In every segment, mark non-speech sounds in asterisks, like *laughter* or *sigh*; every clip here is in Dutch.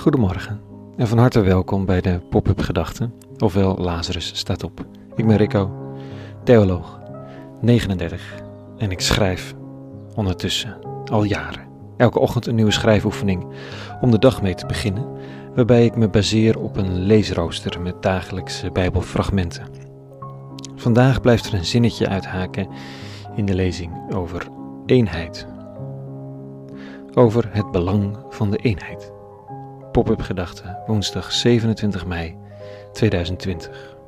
Goedemorgen en van harte welkom bij de Pop-up Gedachten, ofwel Lazarus staat op. Ik ben Rico, theoloog, 39 en ik schrijf ondertussen al jaren. Elke ochtend een nieuwe schrijfoefening om de dag mee te beginnen, waarbij ik me baseer op een leesrooster met dagelijkse Bijbelfragmenten. Vandaag blijft er een zinnetje uithaken in de lezing over eenheid. Over het belang van de eenheid. Pop-up gedachten, woensdag 27 mei 2020.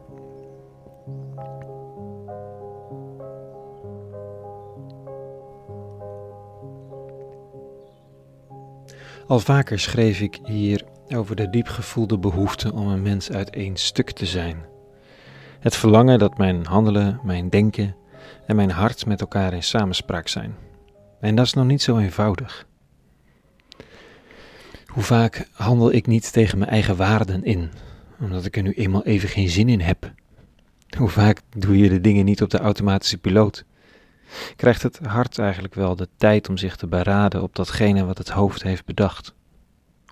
Al vaker schreef ik hier over de diep gevoelde behoefte om een mens uit één stuk te zijn. Het verlangen dat mijn handelen, mijn denken en mijn hart met elkaar in samenspraak zijn. En dat is nog niet zo eenvoudig. Hoe vaak handel ik niet tegen mijn eigen waarden in, omdat ik er nu eenmaal even geen zin in heb? Hoe vaak doe je de dingen niet op de automatische piloot? Krijgt het hart eigenlijk wel de tijd om zich te beraden op datgene wat het hoofd heeft bedacht?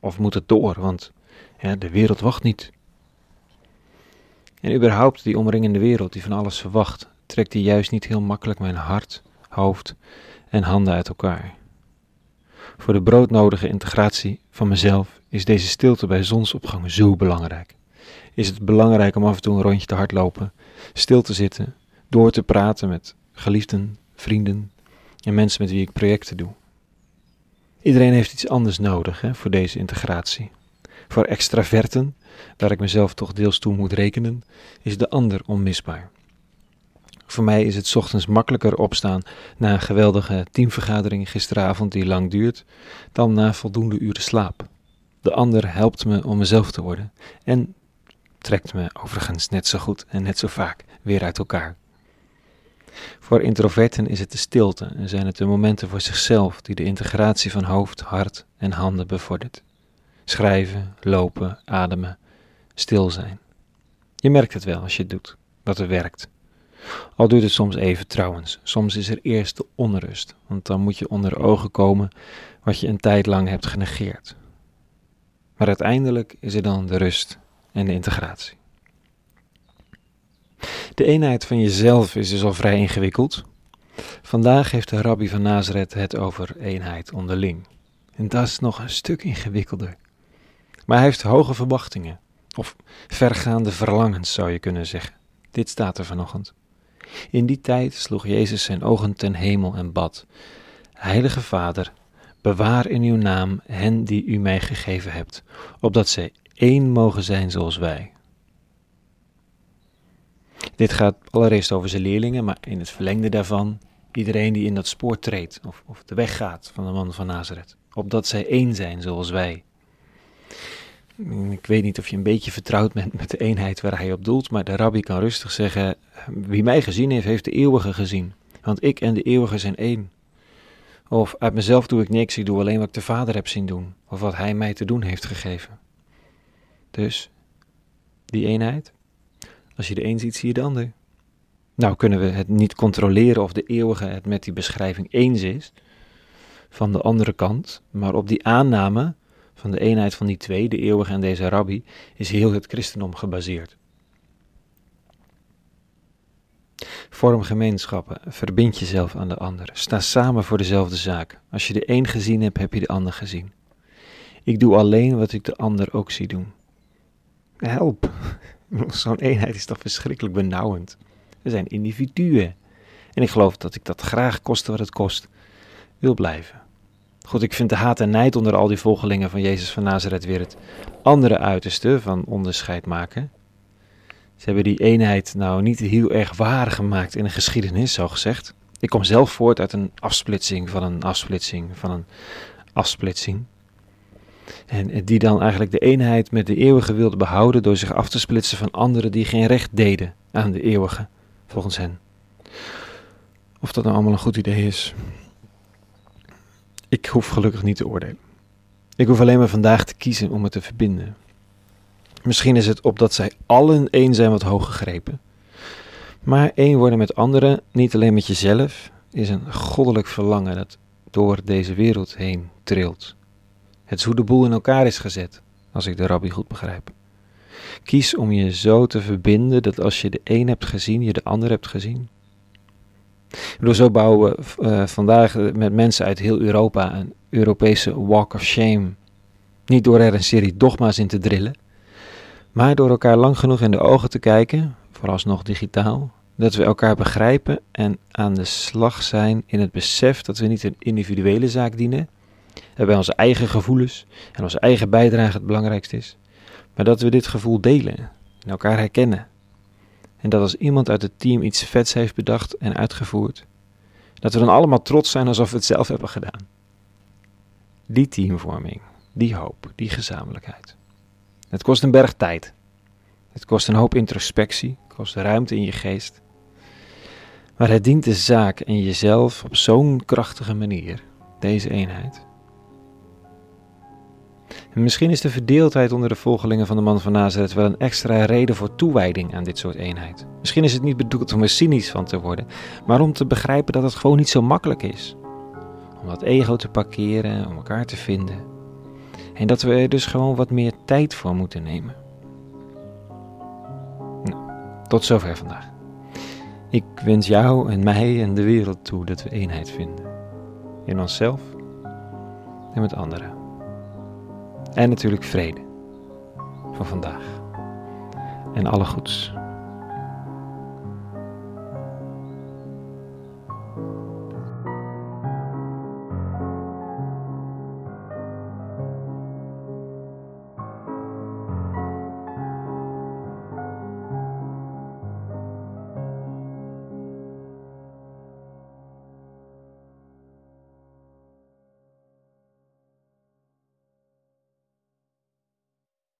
Of moet het door, want de wereld wacht niet. En überhaupt die omringende wereld die van alles verwacht, trekt die juist niet heel makkelijk mijn hart, hoofd en handen uit elkaar. Voor de broodnodige integratie van mezelf is deze stilte bij zonsopgang zo belangrijk. Is het belangrijk om af en toe een rondje te hardlopen, stil te zitten, door te praten met geliefden, vrienden en mensen met wie ik projecten doe. Iedereen heeft iets anders nodig hè, voor deze integratie. Voor extraverten, waar ik mezelf toch deels toe moet rekenen, is de ander onmisbaar. Voor mij is het ochtends makkelijker opstaan na een geweldige teamvergadering gisteravond die lang duurt, dan na voldoende uren slaap. De ander helpt me om mezelf te worden en trekt me overigens net zo goed en net zo vaak weer uit elkaar. Voor introverten is het de stilte en zijn het de momenten voor zichzelf die de integratie van hoofd, hart en handen bevordert. Schrijven, lopen, ademen, stil zijn. Je merkt het wel als je het doet, dat er werkt. Al duurt het soms even trouwens. Soms is er eerst de onrust, want dan moet je onder ogen komen wat je een tijd lang hebt genegeerd. Maar uiteindelijk is er dan de rust en de integratie. De eenheid van jezelf is dus al vrij ingewikkeld. Vandaag heeft de rabbi van Nazareth het over eenheid onderling. En dat is nog een stuk ingewikkelder. Maar hij heeft hoge verwachtingen, of vergaande verlangens zou je kunnen zeggen. Dit staat er vanochtend. In die tijd sloeg Jezus zijn ogen ten hemel en bad: Heilige Vader, bewaar in uw naam hen die u mij gegeven hebt, opdat zij één mogen zijn zoals wij. Dit gaat allereerst over zijn leerlingen, maar in het verlengde daarvan iedereen die in dat spoor treedt of, of de weg gaat van de man van Nazareth, opdat zij één zijn zoals wij. Ik weet niet of je een beetje vertrouwd bent met de eenheid waar hij op doelt, maar de rabbi kan rustig zeggen: Wie mij gezien heeft, heeft de eeuwige gezien. Want ik en de eeuwige zijn één. Of uit mezelf doe ik niks, ik doe alleen wat ik de Vader heb zien doen, of wat Hij mij te doen heeft gegeven. Dus, die eenheid, als je de een ziet, zie je de ander. Nou kunnen we het niet controleren of de eeuwige het met die beschrijving eens is, van de andere kant, maar op die aanname van de eenheid van die twee, de eeuwige en deze rabbi, is heel het christendom gebaseerd. Vorm gemeenschappen, verbind jezelf aan de ander, sta samen voor dezelfde zaak. Als je de een gezien hebt, heb je de ander gezien. Ik doe alleen wat ik de ander ook zie doen. Help! *laughs* Zo'n eenheid is toch verschrikkelijk benauwend. We zijn individuen. En ik geloof dat ik dat graag, koste wat het kost, wil blijven. Goed, ik vind de haat en nijd onder al die volgelingen van Jezus van Nazareth weer het andere uiterste van onderscheid maken. Ze hebben die eenheid nou niet heel erg waar gemaakt in de geschiedenis, zo gezegd. Ik kom zelf voort uit een afsplitsing van een afsplitsing van een afsplitsing. En die dan eigenlijk de eenheid met de eeuwige wilde behouden door zich af te splitsen van anderen die geen recht deden aan de eeuwige, volgens hen. Of dat nou allemaal een goed idee is, ik hoef gelukkig niet te oordelen. Ik hoef alleen maar vandaag te kiezen om het te verbinden. Misschien is het opdat zij allen één zijn wat hoog gegrepen. Maar één worden met anderen, niet alleen met jezelf, is een goddelijk verlangen dat door deze wereld heen trilt. Het is hoe de boel in elkaar is gezet. als ik de rabbi goed begrijp. Kies om je zo te verbinden dat als je de een hebt gezien, je de ander hebt gezien. Door zo bouwen we uh, vandaag met mensen uit heel Europa een Europese walk of shame. Niet door er een serie dogma's in te drillen, maar door elkaar lang genoeg in de ogen te kijken, vooralsnog digitaal, dat we elkaar begrijpen en aan de slag zijn in het besef dat we niet een individuele zaak dienen, waarbij onze eigen gevoelens en onze eigen bijdrage het belangrijkste is, maar dat we dit gevoel delen en elkaar herkennen. En dat als iemand uit het team iets vets heeft bedacht en uitgevoerd, dat we dan allemaal trots zijn alsof we het zelf hebben gedaan. Die teamvorming, die hoop, die gezamenlijkheid. Het kost een berg tijd. Het kost een hoop introspectie, het kost ruimte in je geest. Maar het dient de zaak en jezelf op zo'n krachtige manier, deze eenheid. En misschien is de verdeeldheid onder de volgelingen van de man van Nazareth wel een extra reden voor toewijding aan dit soort eenheid. Misschien is het niet bedoeld om er cynisch van te worden, maar om te begrijpen dat het gewoon niet zo makkelijk is. Om dat ego te parkeren, om elkaar te vinden. En dat we er dus gewoon wat meer tijd voor moeten nemen. Nou, tot zover vandaag. Ik wens jou en mij en de wereld toe dat we eenheid vinden. In onszelf en met anderen. En natuurlijk vrede voor vandaag. En alle goeds.